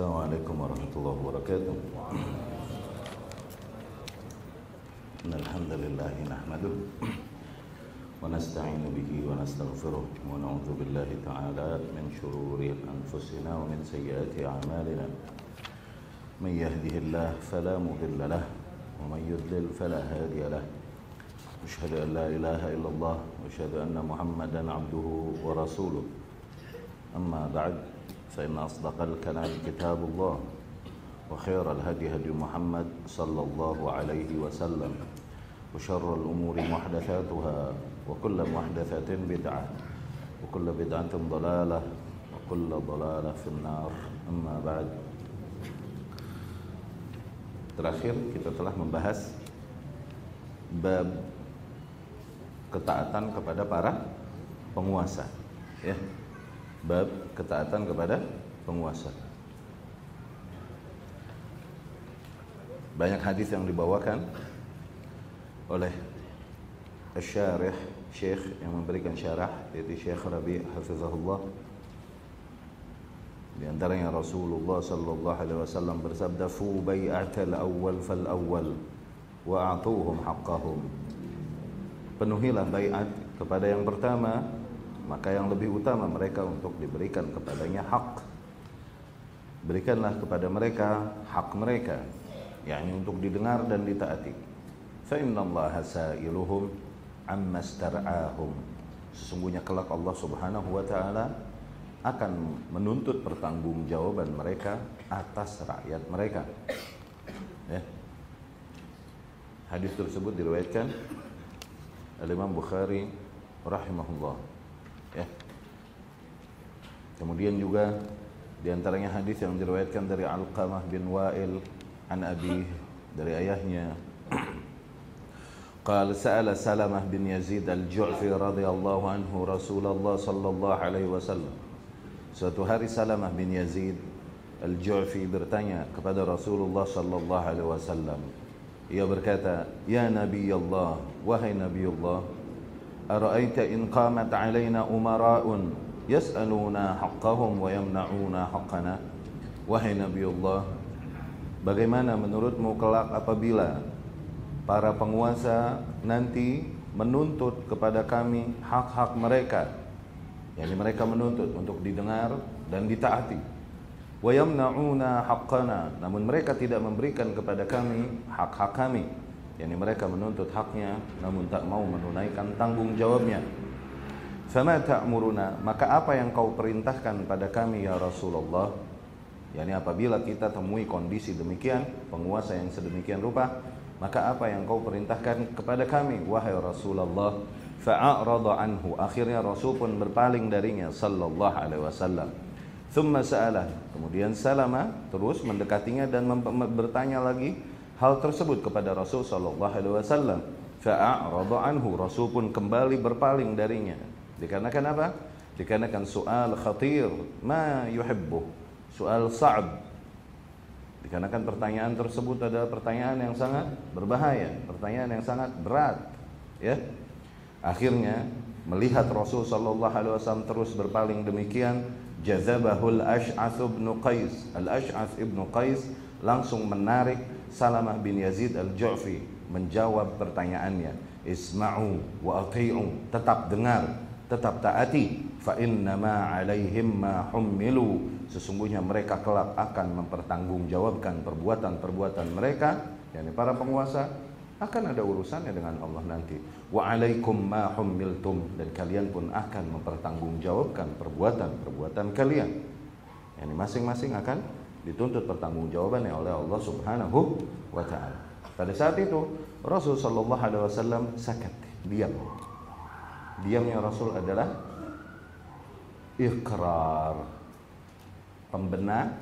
السلام عليكم ورحمة الله وبركاته. إن الحمد لله نحمده ونستعين به ونستغفره ونعوذ بالله تعالى من شرور أنفسنا ومن سيئات أعمالنا. من يهده الله فلا مضل له ومن يضلل فلا هادي له. أشهد أن لا إله إلا الله وأشهد أن محمدا عبده ورسوله. أما بعد فإن أصدق الكلام كتاب الله وخير الهدي هدي محمد صلى الله عليه وسلم وشر الأمور محدثاتها وكل محدثة بدعة وكل بدعة ضلالة وكل ضلالة في النار. أما بعد. Terakhir kita telah membahas bab ketaatan kepada para penguasa ya. Bab ketaatan kepada penguasa. Banyak hadis yang dibawakan oleh Syarih Syekh yang memberikan syarah yaitu Syekh Rabi Hafizahullah. Di antaranya Rasulullah sallallahu alaihi wasallam bersabda fu bai'atal awwal fal awwal wa a'tuhum haqqahum. Penuhilah baiat kepada yang pertama maka yang lebih utama mereka untuk diberikan kepadanya hak berikanlah kepada mereka hak mereka yakni untuk didengar dan ditaati fa innallaha sa'iluhum amma star'ahum sesungguhnya kelak Allah Subhanahu wa taala akan menuntut pertanggungjawaban mereka atas rakyat mereka. Ya. Hadis tersebut diriwayatkan oleh Imam Bukhari rahimahullah. ya. Kemudian juga di antaranya hadis yang diriwayatkan dari Alqamah bin Wa'il an Abi dari ayahnya Qal sa'ala Salamah bin Yazid al-Ju'fi radhiyallahu anhu Rasulullah sallallahu alaihi wasallam. suatu hari Salamah bin Yazid al-Ju'fi bertanya kepada Rasulullah sallallahu alaihi wasallam. ia berkata ya nabi Allah wahai nabi Allah in qamat 'alaina umara'un yas'aluna haqqahum wa yamna'una haqqana?" Wahai Nabi Allah, bagaimana menurutmu kelak apabila para penguasa nanti menuntut kepada kami hak-hak mereka? Yakni mereka menuntut untuk didengar dan ditaati. Wa yamna'una haqqana. Namun mereka tidak memberikan kepada kami hak-hak kami yakni mereka menuntut haknya namun tak mau menunaikan tanggung jawabnya. Fama ta'muruna maka apa yang kau perintahkan pada kami ya Rasulullah? Yakni apabila kita temui kondisi demikian penguasa yang sedemikian rupa maka apa yang kau perintahkan kepada kami wahai Rasulullah? Fa'arada anhu. Akhirnya Rasul pun berpaling darinya sallallahu alaihi wasallam. Thumma sa'alah kemudian Salama terus mendekatinya dan bertanya lagi hal tersebut kepada Rasul sallallahu alaihi wasallam. Anhu Rasul pun kembali berpaling darinya. Dikarenakan apa? Dikarenakan soal khatir ma yuhibbu soal sa'ab. Dikarenakan pertanyaan tersebut adalah pertanyaan yang sangat berbahaya pertanyaan yang sangat berat ya. Akhirnya melihat Rasul sallallahu alaihi wasallam terus berpaling demikian, jazabahul Ash'ats bin Qais. Al-Ash'ats ibnu Qais langsung menarik Salamah bin Yazid al-Ju'fi menjawab pertanyaannya. Isma'u wa ati'u, tetap dengar, tetap taati. Fa inna ma 'alaihim ma hummilu. Sesungguhnya mereka kelak akan mempertanggungjawabkan perbuatan-perbuatan mereka, yakni para penguasa akan ada urusannya dengan Allah nanti. Wa alaikum ma hummiltum dan kalian pun akan mempertanggungjawabkan perbuatan-perbuatan kalian. Yani masing-masing akan dituntut pertanggungjawabannya oleh Allah Subhanahu wa taala. Pada saat itu Rasul sallallahu alaihi wasallam sakat, diam. Diamnya Rasul adalah ikrar pembenar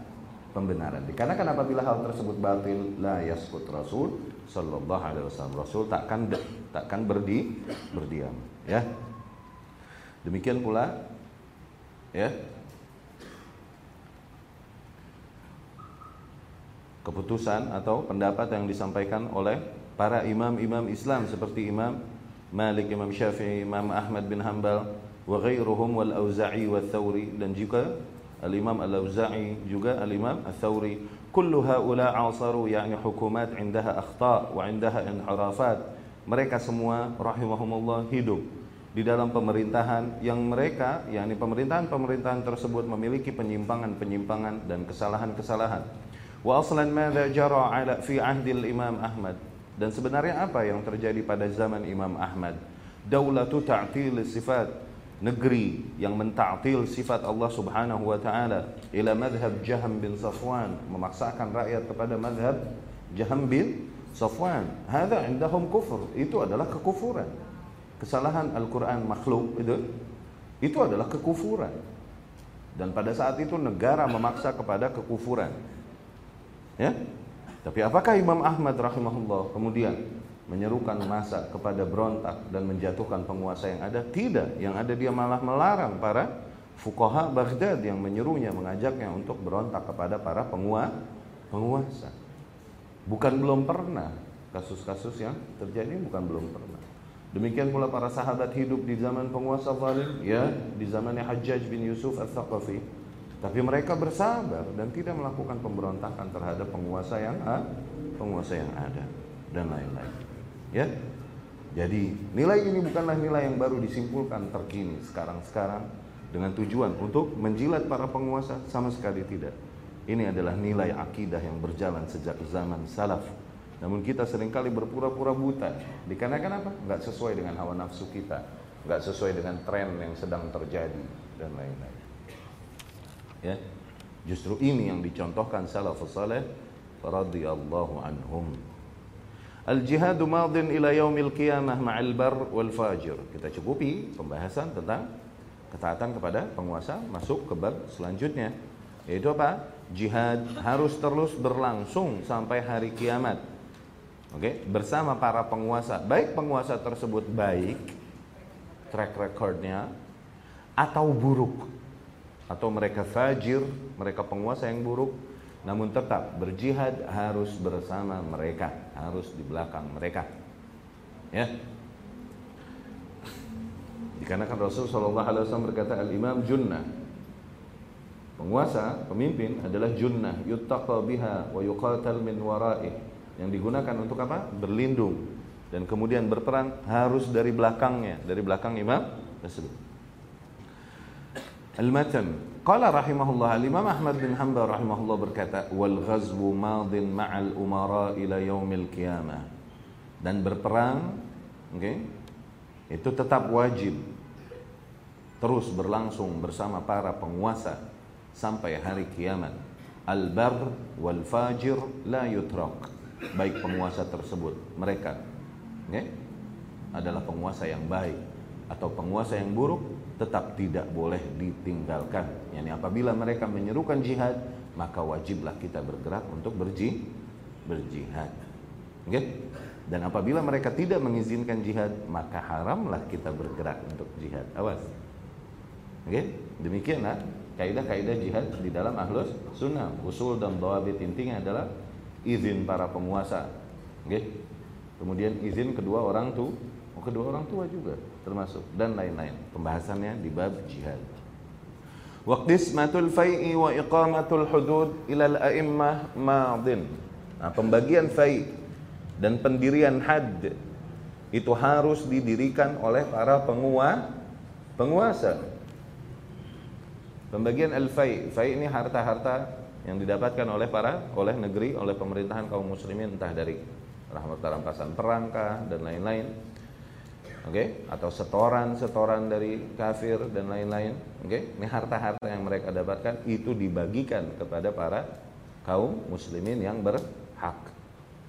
pembenaran. Dikarenakan apabila hal tersebut batil la yaskut Rasul sallallahu alaihi wasallam. Rasul takkan takkan berdi berdiam, ya. Demikian pula ya. Keputusan atau pendapat yang disampaikan oleh para imam-imam Islam seperti Imam Malik, Imam Syafi'i, Imam Ahmad bin Hanbal wa ghairuhum wal Auza'i wa Thawri dan juga Al-Imam Al-Auza'i juga Al-Imam Al-Thawri. Kullu haula asaru yani hukumat indaha akhta wa indaha inharafat mereka semua rahimahumullah hidup di dalam pemerintahan yang mereka yakni pemerintahan-pemerintahan tersebut memiliki penyimpangan-penyimpangan dan kesalahan-kesalahan wa aslan madza jara ala fi ahdi al-Imam Ahmad. Dan sebenarnya apa yang terjadi pada zaman Imam Ahmad? Daulatu ta'til sifat. Negeri yang menta'til sifat Allah Subhanahu wa taala. Ila madhab Jaham bin Safwan. Memaksakan rakyat kepada madhab Jaham bin Safwan. Hadza indahum kufur. Itu adalah kekufuran. Kesalahan Al-Qur'an makhluk itu. Itu adalah kekufuran. Dan pada saat itu negara memaksa kepada kekufuran ya. Tapi apakah Imam Ahmad rahimahullah kemudian menyerukan masa kepada berontak dan menjatuhkan penguasa yang ada? Tidak. Yang ada dia malah melarang para fukoha Baghdad yang menyerunya mengajaknya untuk berontak kepada para pengua, penguasa. Bukan belum pernah kasus-kasus yang terjadi bukan belum pernah. Demikian pula para sahabat hidup di zaman penguasa zalim ya di zamannya Hajjaj bin Yusuf al-Thaqafi tapi mereka bersabar dan tidak melakukan pemberontakan terhadap penguasa yang penguasa yang ada dan lain-lain Ya. Jadi nilai ini bukanlah nilai yang baru disimpulkan terkini sekarang-sekarang dengan tujuan untuk menjilat para penguasa sama sekali tidak. Ini adalah nilai akidah yang berjalan sejak zaman salaf. Namun kita sering kali berpura-pura buta. Dikarenakan apa? Enggak sesuai dengan hawa nafsu kita, enggak sesuai dengan tren yang sedang terjadi dan lain-lain. Ya. Justru ini yang dicontohkan salafus saleh radhiyallahu anhum. Al-jihadu madin ila yaumil qiyamah ma'al bar wal fajir. Kita cukupi pembahasan tentang ketaatan kepada penguasa masuk ke bab selanjutnya. Yaitu apa? Jihad harus terus berlangsung sampai hari kiamat. Oke, okay? bersama para penguasa. Baik penguasa tersebut baik track recordnya atau buruk atau mereka fajir, mereka penguasa yang buruk namun tetap berjihad harus bersama mereka, harus di belakang mereka. Ya. Dikarenakan Rasul Shallallahu Alaihi Wasallam berkata al Imam Junnah. Penguasa pemimpin adalah junnah yuttaqa biha wa yuqatal min waraih. Yang digunakan untuk apa? Berlindung. Dan kemudian berperang harus dari belakangnya dari belakang imam tersebut al-matan Qala rahimahullah Imam Ahmad bin Hanbal rahimahullah berkata wal ghazwu madin ma'al ila yaumil qiyamah. Dan berperang okay, itu tetap wajib terus berlangsung bersama para penguasa sampai hari kiamat. Al-bar wal fajir la yutrak. Baik penguasa tersebut mereka okay, adalah penguasa yang baik atau penguasa yang buruk tetap tidak boleh ditinggalkan. Yani apabila mereka menyerukan jihad, maka wajiblah kita bergerak untuk berji berjihad. Okay? Dan apabila mereka tidak mengizinkan jihad, maka haramlah kita bergerak untuk jihad. Awas. Okay? Demikianlah kaidah-kaidah jihad di dalam ahlus sunnah. Usul dan dawabit intinya adalah izin para penguasa. Okay? Kemudian izin kedua orang tuh, oh, kedua orang tua juga termasuk dan lain-lain. Pembahasannya di bab jihad. Waqtismatul fai'i wa iqamatul hudud ilal a'immah madin. Nah, pembagian fai' dan pendirian had itu harus didirikan oleh para pengua, penguasa. Pembagian al-fai', fai' ini harta-harta yang didapatkan oleh para oleh negeri, oleh pemerintahan kaum muslimin entah dari rahmat rampasan perangkah dan lain-lain oke? Okay? atau setoran-setoran dari kafir dan lain-lain. Oke? Okay? ini harta-harta yang mereka dapatkan itu dibagikan kepada para kaum muslimin yang berhak.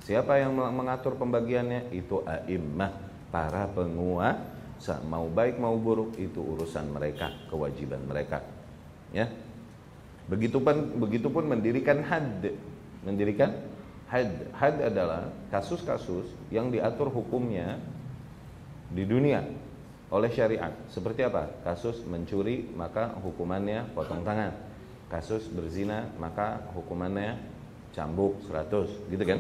Siapa yang mengatur pembagiannya? Itu a'immah para penguasa. Mau baik mau buruk itu urusan mereka kewajiban mereka. Ya? Begitupun begitupun mendirikan had. Mendirikan had. Had adalah kasus-kasus yang diatur hukumnya di dunia oleh syariat. Seperti apa? Kasus mencuri maka hukumannya potong tangan. Kasus berzina maka hukumannya cambuk 100, gitu kan?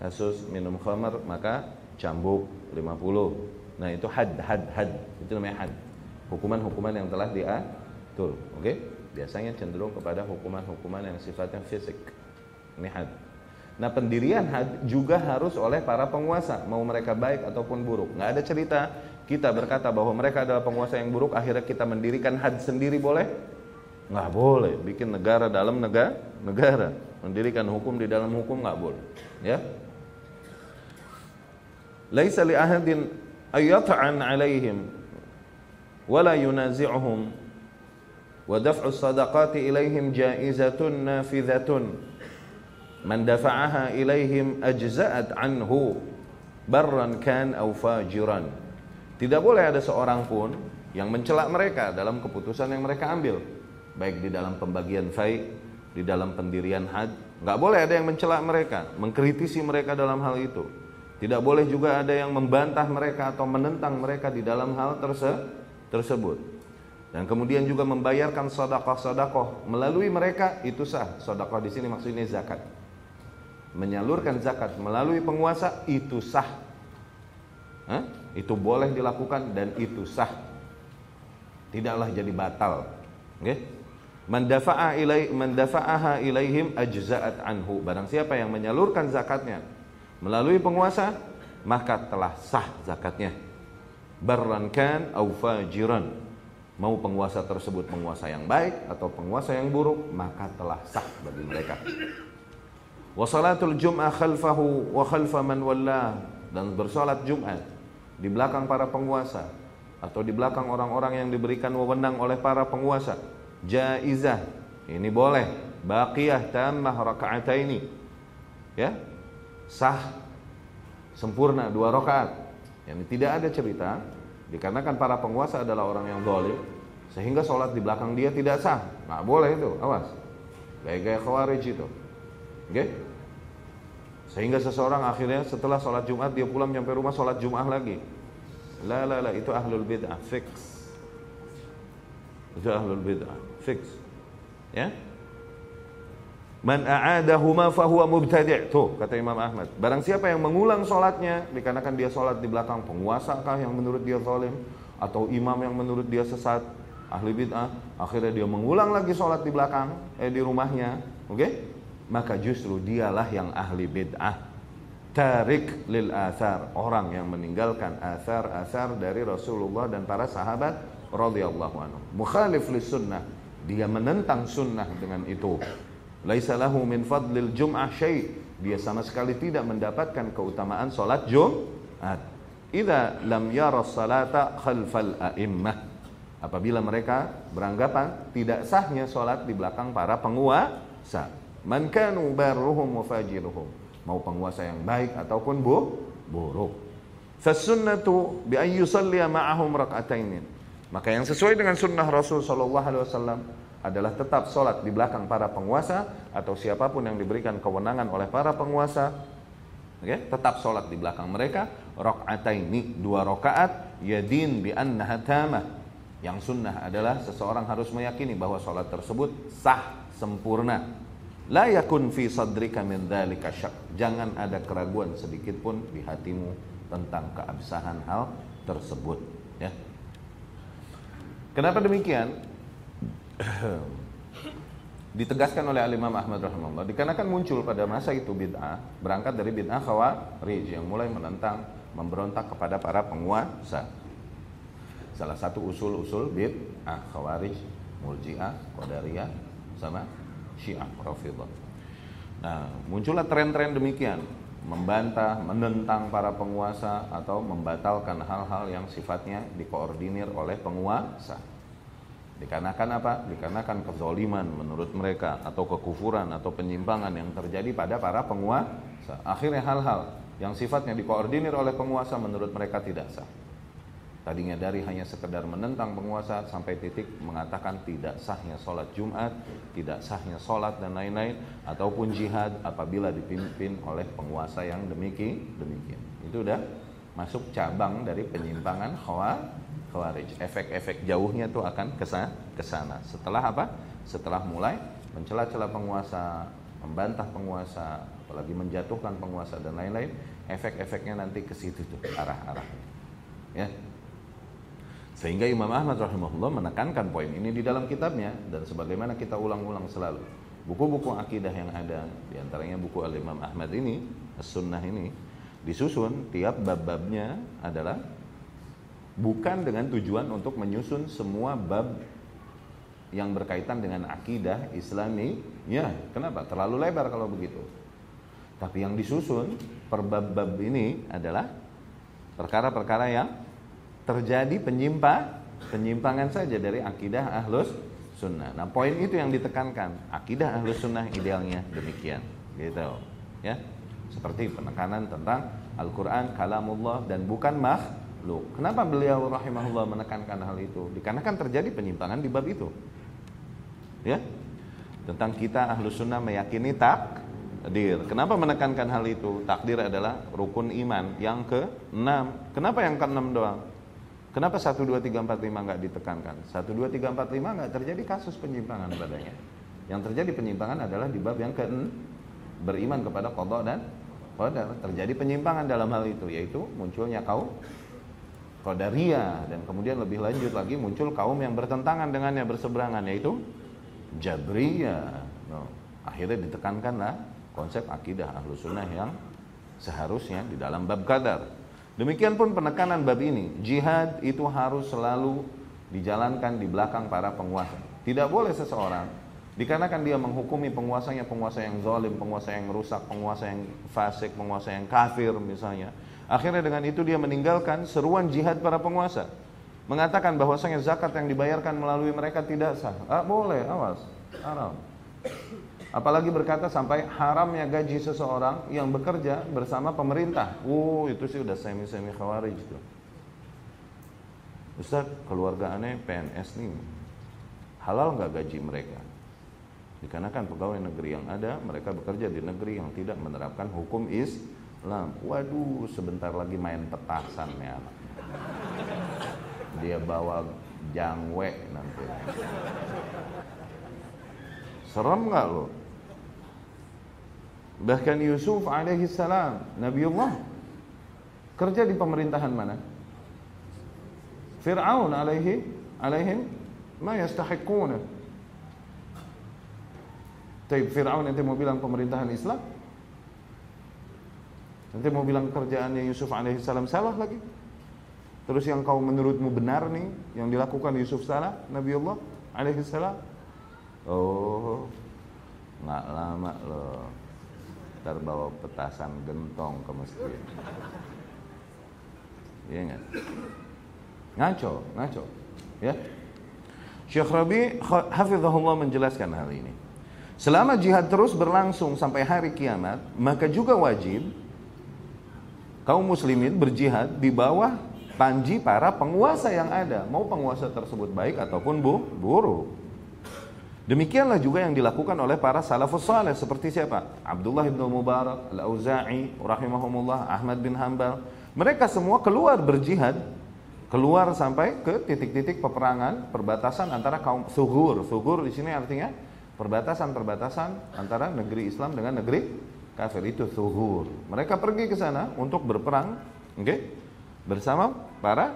Kasus minum khamar maka cambuk 50. Nah, itu had had had. Itu namanya had. Hukuman-hukuman yang telah diatur, oke? Okay? biasanya cenderung kepada hukuman-hukuman yang sifatnya fisik. Ini had. Nah pendirian juga harus oleh para penguasa, mau mereka baik ataupun buruk. Nggak ada cerita kita berkata bahwa mereka adalah penguasa yang buruk, akhirnya kita mendirikan had sendiri boleh? Nggak boleh, bikin negara dalam negara, negara. Mendirikan hukum di dalam hukum nggak boleh. Ya. Laisa li ahadin ayyata'an alaihim wala yunazi'uhum wa daf'u sadaqati ilaihim jaizatun nafidhatun man dafa'aha ilaihim ajza'at anhu barran kan au fajiran. Tidak boleh ada seorang pun yang mencela mereka dalam keputusan yang mereka ambil. Baik di dalam pembagian fai di dalam pendirian had. Enggak boleh ada yang mencela mereka mengkritisi mereka dalam hal itu. Tidak boleh juga ada yang membantah mereka atau menentang mereka di dalam hal terse tersebut. Dan kemudian juga membayarkan sodakoh sodakoh melalui mereka itu sah. Sodakoh di sini maksudnya zakat. Menyalurkan zakat melalui penguasa itu sah. Hah? Itu boleh dilakukan dan itu sah. Tidaklah jadi batal. Okay? Ilai ilaihim ajza'at anhu. Barang siapa yang menyalurkan zakatnya melalui penguasa, maka telah sah zakatnya. Barran kan au fajiran mau penguasa tersebut penguasa yang baik atau penguasa yang buruk maka telah sah bagi mereka wa salatul jum'ah khalfahu wa khalfa man wallah dan bersolat Jumat di belakang para penguasa atau di belakang orang-orang yang diberikan wewenang oleh para penguasa jaizah ini boleh baqiyah tammah ini ya sah sempurna dua rakaat yang tidak ada cerita Dikarenakan para penguasa adalah orang yang zalim, sehingga sholat di belakang dia tidak sah. Nggak boleh itu, awas. Gaya-gaya khawarij itu. Oke? Okay? Sehingga seseorang akhirnya setelah sholat Jumat dia pulang sampai rumah sholat Jumat lagi. La la la itu ahlul bid'ah fix. Itu ahlul bid'ah fix. Ya? Man a'adahuma fahuwa mubtadi' Tuh kata Imam Ahmad Barang siapa yang mengulang sholatnya Dikarenakan dia sholat di belakang penguasa kah yang menurut dia zalim Atau imam yang menurut dia sesat Ahli bid'ah Akhirnya dia mengulang lagi sholat di belakang Eh di rumahnya Oke okay? Maka justru dialah yang ahli bid'ah Tarik lil athar Orang yang meninggalkan athar-athar dari Rasulullah dan para sahabat radhiyallahu anhu Mukhalif lis sunnah Dia menentang sunnah dengan itu Laisa lahu min fadlil jum'ah syai. Dia sama sekali tidak mendapatkan keutamaan salat Jumat. Idza lam yara salata khalfal a'immah. Apabila mereka beranggapan tidak sahnya salat di belakang para penguasa. Man kanu barruhum wa fajiruhum. Mau penguasa yang baik ataupun bu buruk. Fasunnatu bi an yusalli ma'ahum rak'atain. Maka yang sesuai dengan sunnah Rasul sallallahu alaihi wasallam adalah tetap sholat di belakang para penguasa atau siapa pun yang diberikan kewenangan oleh para penguasa okay, tetap sholat di belakang mereka ini dua rakaat yadin bi annaha tamah yang sunnah adalah seseorang harus meyakini bahwa sholat tersebut sah sempurna la yakun fi sadrika min dzalika syak. Jangan ada keraguan sedikit pun di hatimu tentang keabsahan hal tersebut ya. Kenapa demikian? ditegaskan oleh Imam Ahmad dikarenakan muncul pada masa itu bid'ah berangkat dari bid'ah khawarij yang mulai menentang memberontak kepada para penguasa. Salah satu usul-usul bid'ah khawarij murji'ah qadariyah sama syiah rafidah nah muncullah tren-tren demikian membantah, menentang para penguasa atau membatalkan hal-hal yang sifatnya dikoordinir oleh penguasa Dikarenakan apa? Dikarenakan kezoliman menurut mereka atau kekufuran atau penyimpangan yang terjadi pada para penguasa. Akhirnya hal-hal yang sifatnya dikoordinir oleh penguasa menurut mereka tidak sah. Tadinya dari hanya sekedar menentang penguasa sampai titik mengatakan tidak sahnya sholat Jumat, tidak sahnya sholat dan lain-lain, ataupun jihad apabila dipimpin oleh penguasa yang demikian. demikian. Itu udah masuk cabang dari penyimpangan khawarij. Efek-efek jauhnya itu akan ke sana. Setelah apa? Setelah mulai mencela-cela penguasa, membantah penguasa, apalagi menjatuhkan penguasa dan lain-lain, efek-efeknya nanti ke situ tuh arah-arah. Ya. Sehingga Imam Ahmad rahimahullah menekankan poin ini di dalam kitabnya dan sebagaimana kita ulang-ulang selalu. Buku-buku akidah yang ada, di antaranya buku Al-Imam Ahmad ini, As-Sunnah ini, disusun tiap bab-babnya adalah bukan dengan tujuan untuk menyusun semua bab yang berkaitan dengan akidah Islami. Ya, kenapa? Terlalu lebar kalau begitu. Tapi yang disusun per bab-bab ini adalah perkara-perkara yang terjadi penyimpa penyimpangan saja dari akidah ahlus sunnah. Nah poin itu yang ditekankan akidah ahlus sunnah idealnya demikian, gitu, ya. Seperti penekanan tentang Al-Quran, kalamullah dan bukan makhluk. Kenapa beliau rahimahullah menekankan hal itu? Dikarenakan terjadi penyimpangan di bab itu, ya. Tentang kita ahlus sunnah meyakini takdir. Kenapa menekankan hal itu? Takdir adalah rukun iman yang ke-6. Kenapa yang ke-6 doang? Kenapa 1, 2, 3, 4, 5 nggak ditekankan? 1, 2, 3, 4, 5 nggak terjadi kasus penyimpangan padanya. Yang terjadi penyimpangan adalah di bab yang ke beriman kepada kodok dan qadar. Terjadi penyimpangan dalam hal itu, yaitu munculnya kaum Qadariyah dan kemudian lebih lanjut lagi muncul kaum yang bertentangan dengannya berseberangan yaitu Jabriyah. No. Akhirnya ditekankanlah konsep akidah ahlu sunnah yang seharusnya di dalam bab kadar Demikian pun penekanan bab ini, jihad itu harus selalu dijalankan di belakang para penguasa. Tidak boleh seseorang dikarenakan dia menghukumi penguasanya penguasa yang zalim, penguasa yang rusak, penguasa yang fasik, penguasa yang kafir misalnya. Akhirnya dengan itu dia meninggalkan seruan jihad para penguasa. Mengatakan bahwasanya zakat yang dibayarkan melalui mereka tidak sah. Ah, boleh, awas. Haram. Apalagi berkata sampai haramnya gaji seseorang yang bekerja bersama pemerintah. Uh, itu sih udah semi-semi khawarij itu. Ustaz, keluarga aneh PNS nih. Halal nggak gaji mereka? Dikarenakan pegawai negeri yang ada, mereka bekerja di negeri yang tidak menerapkan hukum Islam. Waduh, sebentar lagi main petasan ya. Dia bawa jangwe nanti. Serem nggak lo? Bahkan Yusuf alaihi salam, Nabiullah kerja di pemerintahan mana? Fir'aun alaihi alaihim ma yastahiquna. Tapi Fir'aun nanti mau bilang pemerintahan Islam? Nanti mau bilang kerjaannya Yusuf alaihi salam salah lagi? Terus yang kau menurutmu benar nih, yang dilakukan Yusuf salah, Nabiullah alaihi salam? Oh, nggak lama loh ntar bawa petasan gentong ke masjid. Iya nggak? Ngaco ngaco. Ya. Syekh Rabi hafizahullah menjelaskan hal ini. Selama jihad terus berlangsung sampai hari kiamat maka juga wajib kaum muslimin berjihad di bawah panji para penguasa yang ada. Mau penguasa tersebut baik ataupun bu buruk Demikianlah juga yang dilakukan oleh para salafus saleh seperti siapa? Abdullah bin Mubarak, Al-Auza'i, rahimahumullah, Ahmad bin Hambal. Mereka semua keluar berjihad, keluar sampai ke titik-titik peperangan, perbatasan antara kaum sugur. Sugur di sini artinya perbatasan-perbatasan antara negeri Islam dengan negeri kafir itu sugur. Mereka pergi ke sana untuk berperang, oke? Okay? Bersama para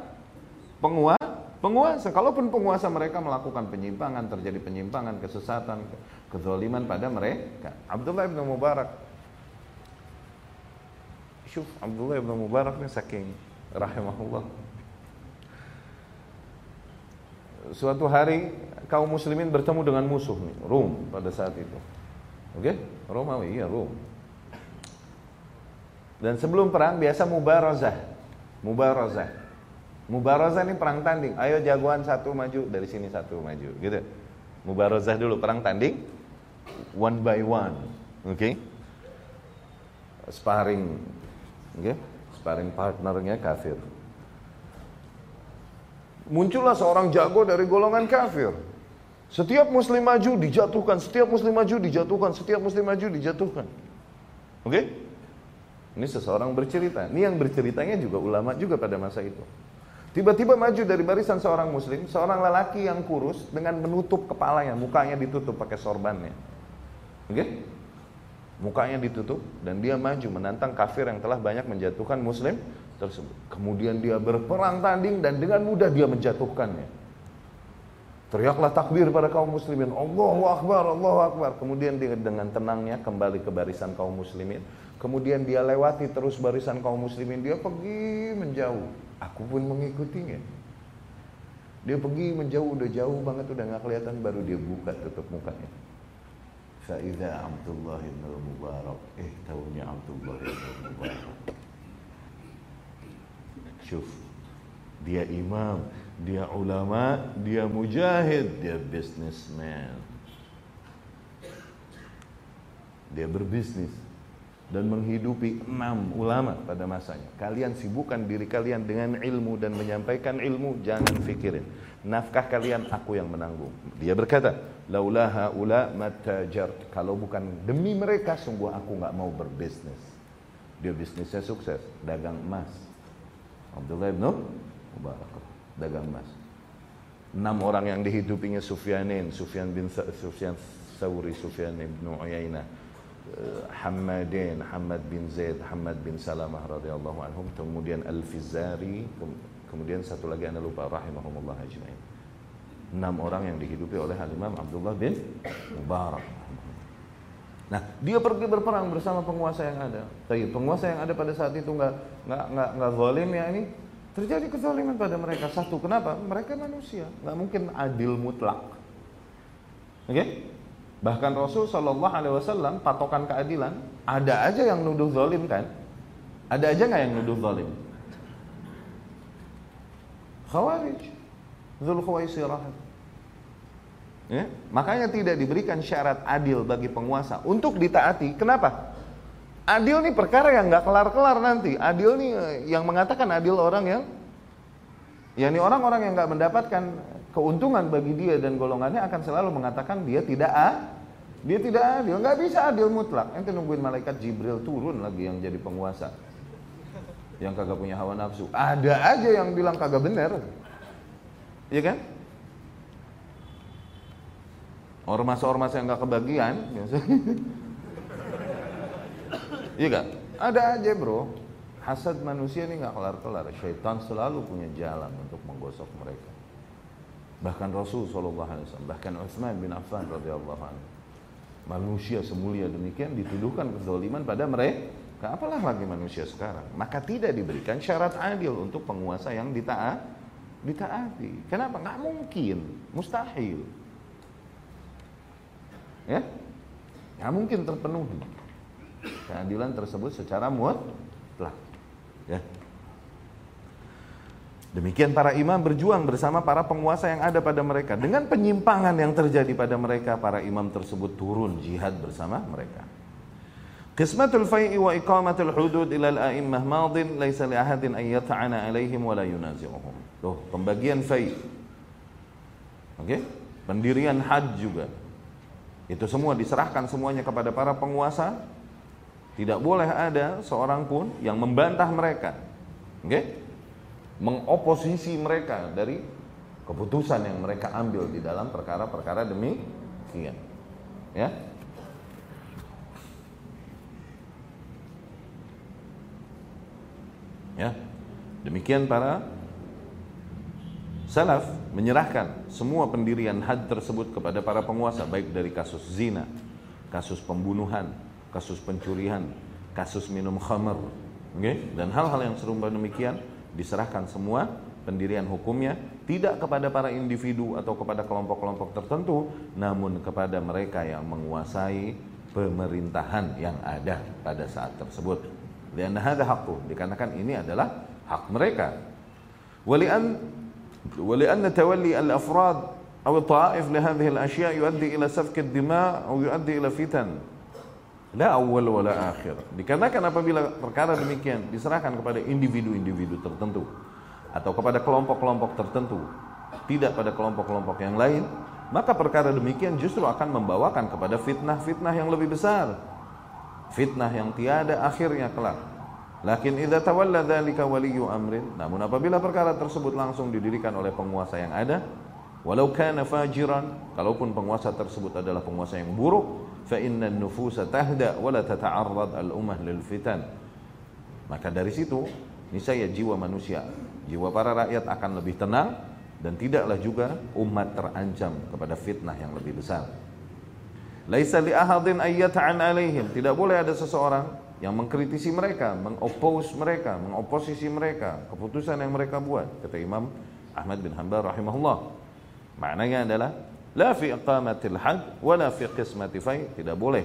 penguasa Penguasa, kalaupun penguasa mereka melakukan penyimpangan, terjadi penyimpangan, kesesatan, kezaliman pada mereka. Abdullah bin Mubarak. Syuf, Abdullah bin Mubarak ini saking rahimahullah. Suatu hari kaum muslimin bertemu dengan musuh nih, Rum pada saat itu. Oke? Okay? Romawi, iya Rum. Dan sebelum perang biasa mubarazah. Mubarazah Mubarazah ini perang tanding. Ayo jagoan satu maju dari sini satu maju, gitu. Mubarazah dulu perang tanding, one by one, oke? Okay? Sparring, oke? Okay? Sparring partnernya kafir. Muncullah seorang jago dari golongan kafir. Setiap muslim maju dijatuhkan, setiap muslim maju dijatuhkan, setiap muslim maju dijatuhkan. Oke? Okay? Ini seseorang bercerita. Ini yang berceritanya juga ulama juga pada masa itu. Tiba-tiba maju dari barisan seorang muslim, seorang lelaki yang kurus dengan menutup kepalanya, mukanya ditutup pakai sorbannya. Oke? Okay? Mukanya ditutup dan dia maju menantang kafir yang telah banyak menjatuhkan muslim tersebut. Kemudian dia berperang tanding dan dengan mudah dia menjatuhkannya. Teriaklah takbir pada kaum muslimin. Allahu Akbar, Allahu Akbar. Kemudian dia dengan tenangnya kembali ke barisan kaum muslimin. Kemudian dia lewati terus barisan kaum muslimin. Dia pergi menjauh. Aku pun mengikutinya. Dia pergi menjauh, udah jauh banget, udah nggak kelihatan. Baru dia buka tutup mukanya. Faidah Abdullah ibn Mubarak. Eh, tahunya Abdullah ibn Mubarak. Syuf. Dia imam dia ulama, dia mujahid, dia businessman. Dia berbisnis dan menghidupi enam ulama pada masanya. Kalian sibukkan diri kalian dengan ilmu dan menyampaikan ilmu, jangan fikirin. Nafkah kalian aku yang menanggung. Dia berkata, laulaha ula matajar. Kalau bukan demi mereka, sungguh aku nggak mau berbisnis. Dia bisnisnya sukses, dagang emas. Abdullah ibn Mubarak dagang emas. Enam orang yang dihidupinya Sufyanin, Sufyan bin Sufyan Sauri, Sufyan bin Uyainah, Hamadin, Hamad bin Zaid, Hamad bin Salamah radhiyallahu anhum, kemudian Al-Fizari, kemudian satu lagi anda lupa rahimahumullah ajmain. Enam orang yang dihidupi oleh Al-Imam Abdullah bin Mubarak. Nah, dia pergi berperang bersama penguasa yang ada. Tapi penguasa yang ada pada saat itu nggak nggak nggak nggak zalim ya ini, Terjadi kezaliman pada mereka. Satu, kenapa? Mereka manusia, nggak mungkin adil mutlak. Oke? Okay? Bahkan Rasul Shallallahu Alaihi Wasallam patokan keadilan ada aja yang nuduh zalim kan? Ada aja nggak yang nuduh zalim? Khawarij, Zul Khawaisirah. Ya? Makanya tidak diberikan syarat adil bagi penguasa untuk ditaati. Kenapa? Adil nih perkara yang nggak kelar-kelar nanti. Adil nih eh, yang mengatakan adil orang yang yakni orang-orang yang nggak mendapatkan keuntungan bagi dia dan golongannya akan selalu mengatakan dia tidak a, dia tidak adil, nggak bisa adil mutlak. Ente nungguin malaikat Jibril turun lagi yang jadi penguasa, yang kagak punya hawa nafsu. Ada aja yang bilang kagak bener, iya kan? Ormas-ormas yang nggak kebagian, Iya kan? Ada aja bro. Hasad manusia ini nggak kelar-kelar. Syaitan selalu punya jalan untuk menggosok mereka. Bahkan Rasul Shallallahu Alaihi Wasallam, bahkan Utsman bin Affan radhiyallahu anhu. Manusia semulia demikian dituduhkan kezaliman pada mereka. Apalah lagi manusia sekarang. Maka tidak diberikan syarat adil untuk penguasa yang ditaat, ditaati. Kenapa? Nggak mungkin, mustahil. Ya, nggak mungkin terpenuhi keadilan tersebut secara mutlak. Ya. Demikian para imam berjuang bersama para penguasa yang ada pada mereka. Dengan penyimpangan yang terjadi pada mereka, para imam tersebut turun jihad bersama mereka. Qismatul fai'i wa iqamatul hudud ila al-a'immah madin laisa li ahadin an alaihim wa la yunazi'uhum. Tuh, pembagian fai'. Oke? Okay? Pendirian had juga. Itu semua diserahkan semuanya kepada para penguasa tidak boleh ada seorang pun yang membantah mereka. Oke? Okay? Mengoposisi mereka dari keputusan yang mereka ambil di dalam perkara-perkara demikian. Ya. Ya. Demikian para salaf menyerahkan semua pendirian had tersebut kepada para penguasa baik dari kasus zina, kasus pembunuhan, kasus pencurian, kasus minum khamar, okay? dan hal-hal yang serupa demikian diserahkan semua pendirian hukumnya tidak kepada para individu atau kepada kelompok-kelompok tertentu, namun kepada mereka yang menguasai pemerintahan yang ada pada saat tersebut. Dan ada hakku, dikarenakan ini adalah hak mereka. Walian ولأن تولي الأفراد أو الطائف لهذه الأشياء يؤدي إلى سفك الدماء أو يؤدي إلى فتن La awal wala akhir. Dikarenakan apabila perkara demikian diserahkan kepada individu-individu tertentu atau kepada kelompok-kelompok tertentu, tidak pada kelompok-kelompok yang lain, maka perkara demikian justru akan membawakan kepada fitnah-fitnah yang lebih besar. Fitnah yang tiada akhirnya kelak. Lakin idza tawalla dzalika waliyyu amrin, namun apabila perkara tersebut langsung didirikan oleh penguasa yang ada, walau kana fajiran, kalaupun penguasa tersebut adalah penguasa yang buruk, fa inna nufusa tahda wa la tata'arrad al lil fitan maka dari situ niscaya jiwa manusia, jiwa para rakyat akan lebih tenang dan tidaklah juga umat terancam kepada fitnah yang lebih besar. Laisa li ahadin ayyata'an alaihim. Tidak boleh ada seseorang yang mengkritisi mereka, mengopos mereka, mengoposisi mereka, keputusan yang mereka buat. Kata Imam Ahmad bin Hanbal rahimahullah. Maknanya adalah la fi iqamatil had wa la fi qismati fai. Tidak boleh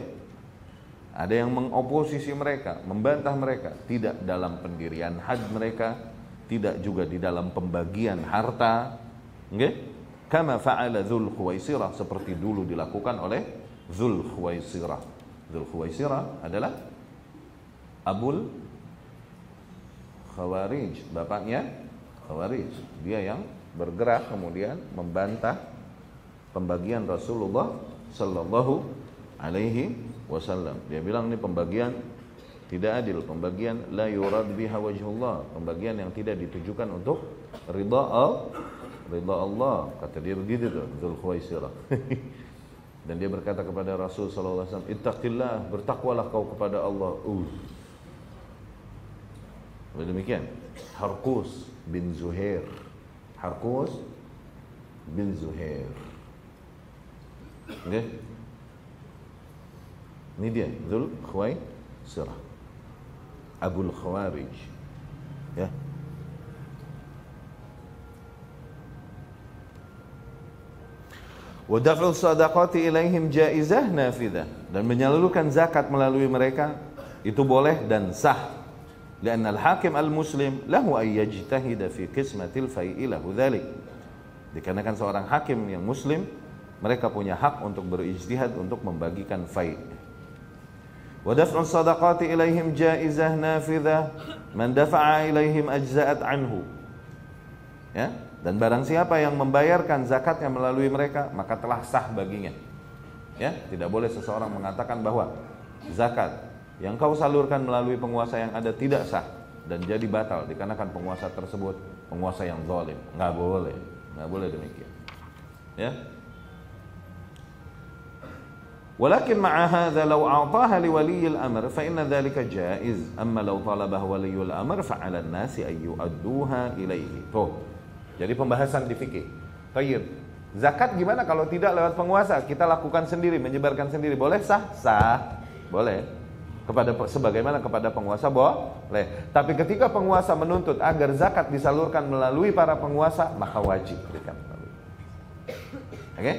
ada yang mengoposisi mereka, membantah mereka, tidak dalam pendirian had mereka, tidak juga di dalam pembagian harta. Okay? Kama fa'ala Dzul Khuwaisirah seperti dulu dilakukan oleh Dzul Khuwaisirah. Dzul Khuwaisirah adalah Abul Khawarij, bapaknya Khawarij. Dia yang bergerak kemudian membantah pembagian Rasulullah sallallahu alaihi wasallam. Dia bilang ini pembagian tidak adil, pembagian la yurad biha wajhullah, pembagian yang tidak ditujukan untuk ridha al ridha Allah. Kata dia begitu tuh. Dan dia berkata kepada Rasul sallallahu alaihi wasallam, "Ittaqillah, bertakwalah kau kepada Allah." Uh. Demikian. Harkus bin Zuhair. Harkus bin Zuhair. Okay? Ini dia Zul Khwai Sirah. Abul Khawarij. Ya. Wadaf'ul sadaqati ilaihim jaizah nafidah Dan menyalurkan zakat melalui mereka Itu boleh dan sah. Lianna al-hakim al-muslim Lahu ay yajtahida fi qismatil fai'i lahu dhalik. Dikarenakan seorang hakim yang muslim mereka punya hak untuk berijtihad untuk membagikan faid. Wadafun sadaqati ilaihim jaizah nafidah man dafa'a ilaihim ajza'at anhu. Ya, dan barang siapa yang membayarkan zakat yang melalui mereka, maka telah sah baginya. Ya, tidak boleh seseorang mengatakan bahwa zakat yang kau salurkan melalui penguasa yang ada tidak sah dan jadi batal dikarenakan penguasa tersebut penguasa yang zalim. Nggak boleh, nggak boleh demikian. Ya, ولكن مع هذا لو أعطاها لولي الأمر فإن ذلك جائز أما لو طلبه ولي الأمر فعلى الناس أن يؤدوها إليه tuh jadi pembahasan di fikih Tayyib zakat gimana kalau tidak lewat penguasa kita lakukan sendiri menyebarkan sendiri boleh sah sah boleh kepada sebagaimana kepada penguasa boleh tapi ketika penguasa menuntut agar zakat disalurkan melalui para penguasa maka wajib berikan oke okay?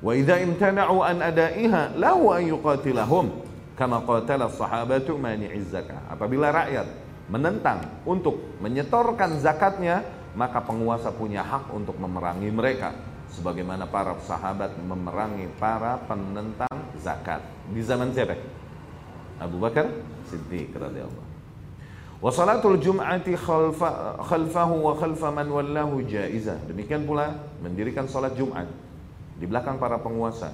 Wa idza imtana'u an ada'iha lahu an yuqatilahum kama qatala sahabatu mani'iz. Apabila rakyat menentang untuk menyetorkan zakatnya, maka penguasa punya hak untuk memerangi mereka sebagaimana para sahabat memerangi para penentang zakat di zaman siapa? Abu Bakar Siddiq radhiyallahu Wa salatul jum'ati khalfa, khalfahu wa khalfa man wallahu. Demikian pula mendirikan salat Jumat di belakang para penguasa,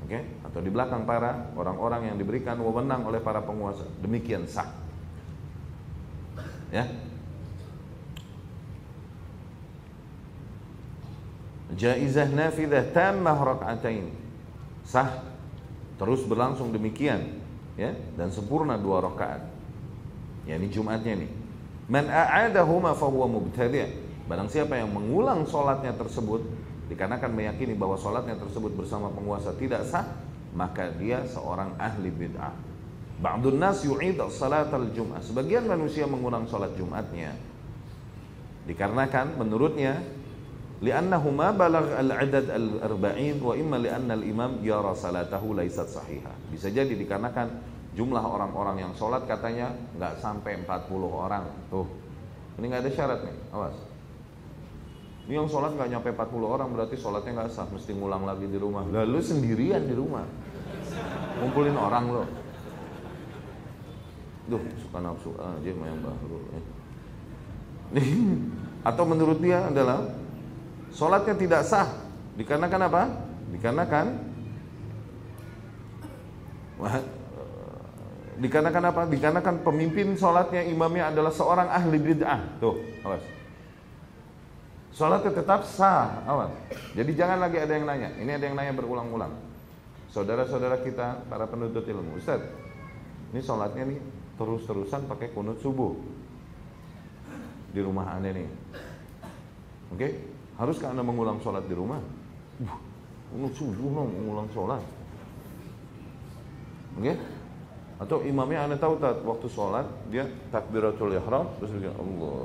oke, okay? atau di belakang para orang-orang yang diberikan wewenang oleh para penguasa. Demikian sah. Ya. Jaizah nafidah tammah rak'atain. Sah. Terus berlangsung demikian, ya, dan sempurna dua rakaat. Ya, ini Jumatnya nih. Man a'adahuma fahuwa mubtadi'. Barang siapa yang mengulang solatnya tersebut dikarenakan meyakini bahwa sholatnya tersebut bersama penguasa tidak sah maka dia seorang ahli bid'ah. Ba'dun nas yu'id salat al-jum'ah. Sebagian manusia mengulang sholat Jumatnya. Dikarenakan menurutnya Li'annahuma balag al-adad al-arba'in Wa imma li'anna al-imam yara salatahu laisat sahihah. Bisa jadi dikarenakan jumlah orang-orang yang sholat katanya nggak sampai 40 orang. Tuh, ini nggak ada syarat nih, awas ini yang sholat nggak nyampe 40 orang berarti sholatnya nggak sah, mesti ngulang lagi di rumah. Lalu sendirian di rumah, ngumpulin orang lo. Duh, suka nafsu aja main baru. Eh. Atau menurut dia adalah sholatnya tidak sah. Dikarenakan apa? Dikarenakan Dikarenakan apa? Dikarenakan pemimpin sholatnya imamnya adalah seorang ahli bid'ah. Tuh, awas. Sholatnya tetap sah, awas. Jadi jangan lagi ada yang nanya. Ini ada yang nanya berulang-ulang. saudara-saudara kita para penuntut ilmu, Ustaz, ini sholatnya nih terus-terusan pakai kunut subuh di rumah anda nih. Oke, okay? haruskah anda mengulang sholat di rumah? Uh, kunut subuh dong mengulang sholat. Oke? Okay? Atau imamnya anda tahu tak waktu sholat dia takbiratul ihram terus dia Allah.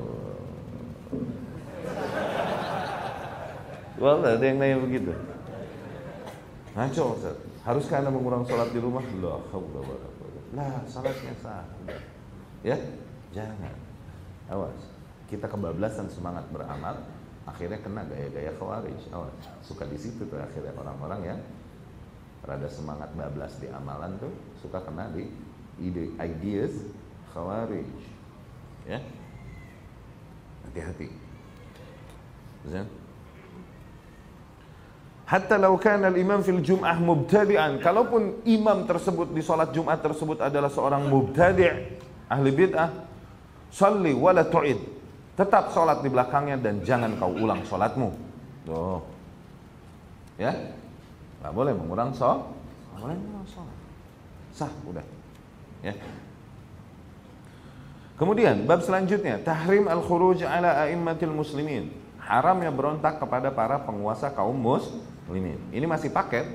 Wah, ada yang nanya begitu. Ngaco Ustaz. Haruskah anda mengulang sholat di rumah? Lah, Nah, salatnya sah. Ya, jangan. Awas. Kita kebablasan semangat beramal, akhirnya kena gaya-gaya khawarij. Awas. Suka di situ tuh akhirnya orang-orang yang rada semangat bablas di amalan tuh suka kena di ide ideas khawarij. Ya. Hati-hati. Zan. Hatta law kana al-imam fil jum'ah mubtadi'an. Kalaupun imam tersebut di salat Jumat tersebut adalah seorang mubtadi' ahli bid'ah, salli wala tu'id. Tetap salat di belakangnya dan jangan kau ulang salatmu. Tuh. Ya? Enggak boleh mengulang salat. Enggak boleh mengulang salat. Sah, udah. Ya. Kemudian bab selanjutnya tahrim al-khuruj ala a'immatil muslimin. Haramnya berontak kepada para penguasa kaum mus ini ini masih paket.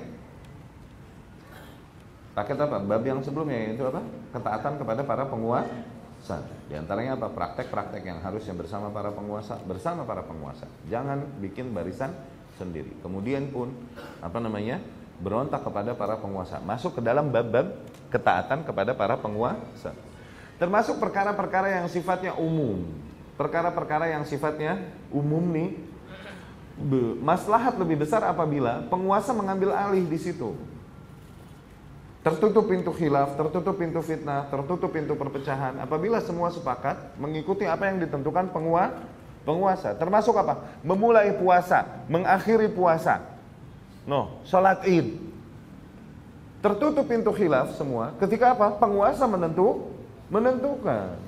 Paket apa? Bab yang sebelumnya itu apa? Ketaatan kepada para penguasa. Di antaranya apa? Praktek-praktek yang harusnya bersama para penguasa bersama para penguasa. Jangan bikin barisan sendiri. Kemudian pun apa namanya? Berontak kepada para penguasa. Masuk ke dalam bab-bab ketaatan kepada para penguasa. Termasuk perkara-perkara yang sifatnya umum. Perkara-perkara yang sifatnya umum nih maslahat lebih besar apabila penguasa mengambil alih di situ. Tertutup pintu khilaf, tertutup pintu fitnah, tertutup pintu perpecahan. Apabila semua sepakat mengikuti apa yang ditentukan penguasa, penguasa. Termasuk apa? Memulai puasa, mengakhiri puasa. No, sholat id. Tertutup pintu khilaf semua. Ketika apa? Penguasa menentu, menentukan.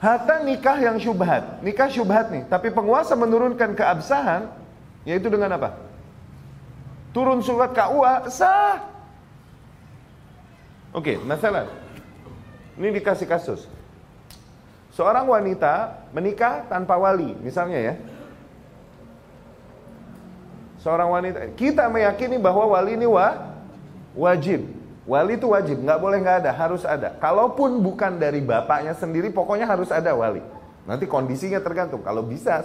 Hatta nikah yang syubhat, nikah syubhat nih, tapi penguasa menurunkan keabsahan, yaitu dengan apa? Turun surat KUA, sah. Oke, masalah. Ini dikasih kasus. Seorang wanita menikah tanpa wali, misalnya ya. Seorang wanita, kita meyakini bahwa wali ini wa, wajib. Wali itu wajib, nggak boleh nggak ada, harus ada. Kalaupun bukan dari bapaknya sendiri, pokoknya harus ada wali. Nanti kondisinya tergantung. Kalau bisa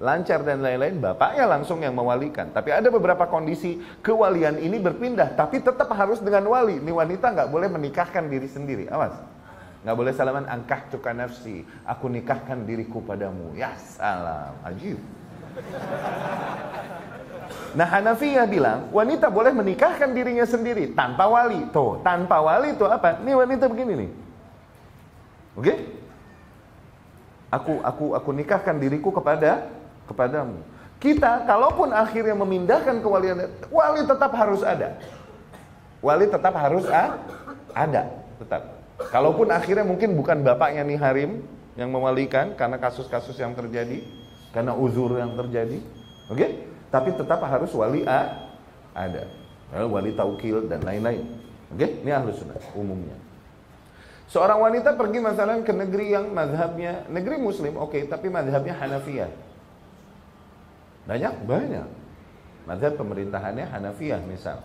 lancar dan lain-lain, bapaknya langsung yang mewalikan. Tapi ada beberapa kondisi kewalian ini berpindah, tapi tetap harus dengan wali. Ini wanita nggak boleh menikahkan diri sendiri. Awas. Nggak boleh salaman angkah tuka nafsi. Aku nikahkan diriku padamu. Ya salam. Ajib. Nah Hanafiyah bilang wanita boleh menikahkan dirinya sendiri tanpa wali. Tuh, tanpa wali itu apa? Ini wanita begini nih. Oke? Okay? Aku aku aku nikahkan diriku kepada kepadamu. Kita kalaupun akhirnya memindahkan kewalian, wali tetap harus ada. Wali tetap harus ah, ada, tetap. Kalaupun akhirnya mungkin bukan bapaknya nih Harim yang mewalikan karena kasus-kasus yang terjadi, karena uzur yang terjadi. Oke? Okay? Tapi tetap harus wali A ada. Wali taukil dan lain-lain. Oke, ini ahlu sunnah umumnya. Seorang wanita pergi masalah ke negeri yang madhabnya negeri muslim, oke, okay, tapi madhabnya Hanafiyah. Banyak, banyak. Madhab pemerintahannya Hanafiyah misal.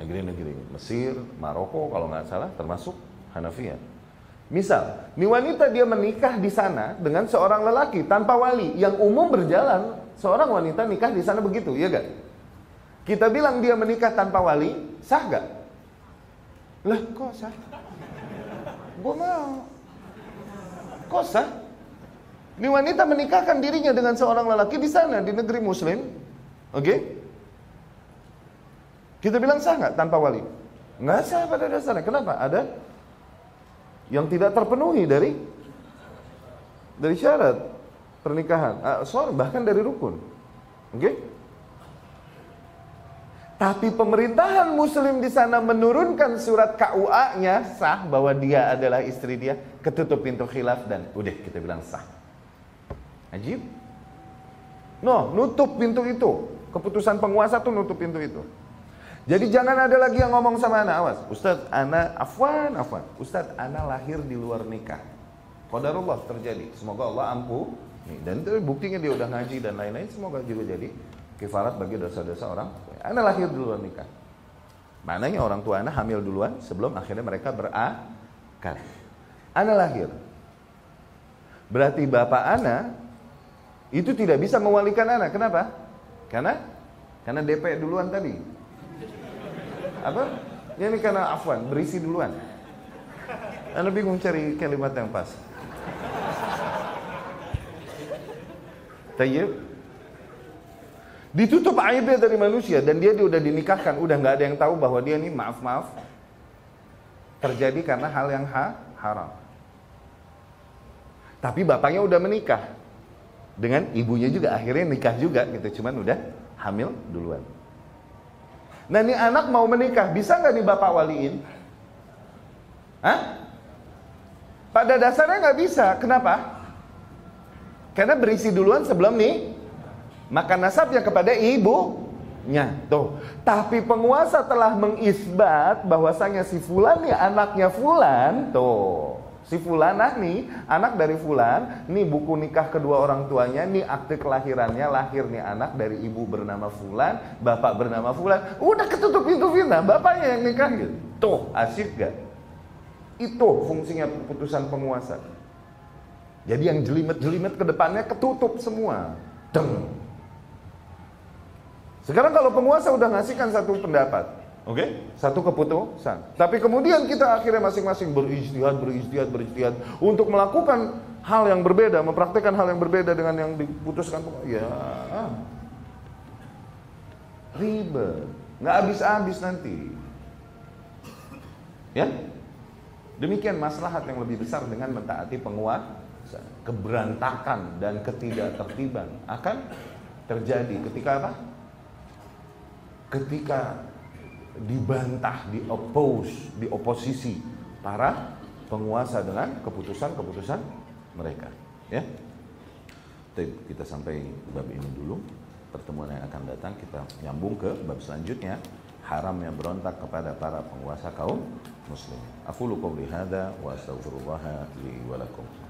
Negeri-negeri Mesir, Maroko kalau nggak salah termasuk Hanafiyah. Misal, ini wanita dia menikah di sana dengan seorang lelaki tanpa wali yang umum berjalan Seorang wanita nikah di sana begitu, ya gak? Kita bilang dia menikah tanpa wali, sah gak? Lah kok sah? Gue mau. Kok sah? Ini wanita menikahkan dirinya dengan seorang lelaki di sana, di negeri muslim. Oke? Okay? Kita bilang sah nggak tanpa wali? Nggak sah pada dasarnya. Kenapa? Ada yang tidak terpenuhi dari dari syarat pernikahan, uh, sorry, bahkan dari rukun. Oke? Okay? Tapi pemerintahan muslim di sana menurunkan surat KUA-nya sah bahwa dia adalah istri dia, ketutup pintu khilaf dan udah kita bilang sah. Ajib. No, nutup pintu itu. Keputusan penguasa tuh nutup pintu itu. Jadi jangan ada lagi yang ngomong sama anak, awas. Ustadz, anak afwan, afwan. Ustadz, anak lahir di luar nikah. Qadarullah terjadi. Semoga Allah ampuh. Dan itu buktinya dia udah ngaji dan lain-lain. Semoga juga jadi kifarat bagi dosa-dosa orang. Anak lahir di luar nikah. Maknanya orang tua anak hamil duluan sebelum akhirnya mereka berakal. Anak lahir. Berarti bapak anak itu tidak bisa mewalikan anak. Kenapa? Karena karena DP duluan tadi. Apa? Ya ini karena afwan, berisi duluan. Anda bingung cari kalimat yang pas. Tayyib. Ditutup aibnya dari manusia dan dia sudah dinikahkan, udah nggak ada yang tahu bahwa dia ini maaf maaf terjadi karena hal yang ha, haram. Tapi bapaknya udah menikah dengan ibunya juga akhirnya nikah juga gitu, cuman udah hamil duluan. Nah ini anak mau menikah, bisa nggak nih bapak waliin? Hah? Pada dasarnya nggak bisa. Kenapa? Karena berisi duluan sebelum nih makan nasabnya kepada ibunya. Tuh. Tapi penguasa telah mengisbat bahwasanya si fulan ya anaknya fulan. Tuh. Si Fulanah nih, anak dari Fulan, nih buku nikah kedua orang tuanya, nih akte kelahirannya, lahir nih anak dari ibu bernama Fulan, bapak bernama Fulan. Udah ketutup pintu fitnah, bapaknya yang nikah gitu. Tuh, asik gak? Itu fungsinya keputusan penguasa. Jadi yang jelimet-jelimet ke depannya ketutup semua. Deng. Sekarang kalau penguasa udah ngasihkan satu pendapat, Oke, okay? satu keputusan. Tapi kemudian kita akhirnya masing-masing berijtihad, berijtihad, berijtihad untuk melakukan hal yang berbeda, mempraktekkan hal yang berbeda dengan yang diputuskan. Ya, ribet, nggak habis-habis nanti. Ya, demikian maslahat yang lebih besar dengan mentaati penguasa. Keberantakan dan ketidaktertiban akan terjadi ketika apa? Ketika dibantah, di oppose, di oposisi para penguasa dengan keputusan-keputusan mereka. Ya, kita sampai bab ini dulu. Pertemuan yang akan datang kita nyambung ke bab selanjutnya haram yang berontak kepada para penguasa kaum muslim. Aku lupa hadza wa astaghfirullah li wa lakum.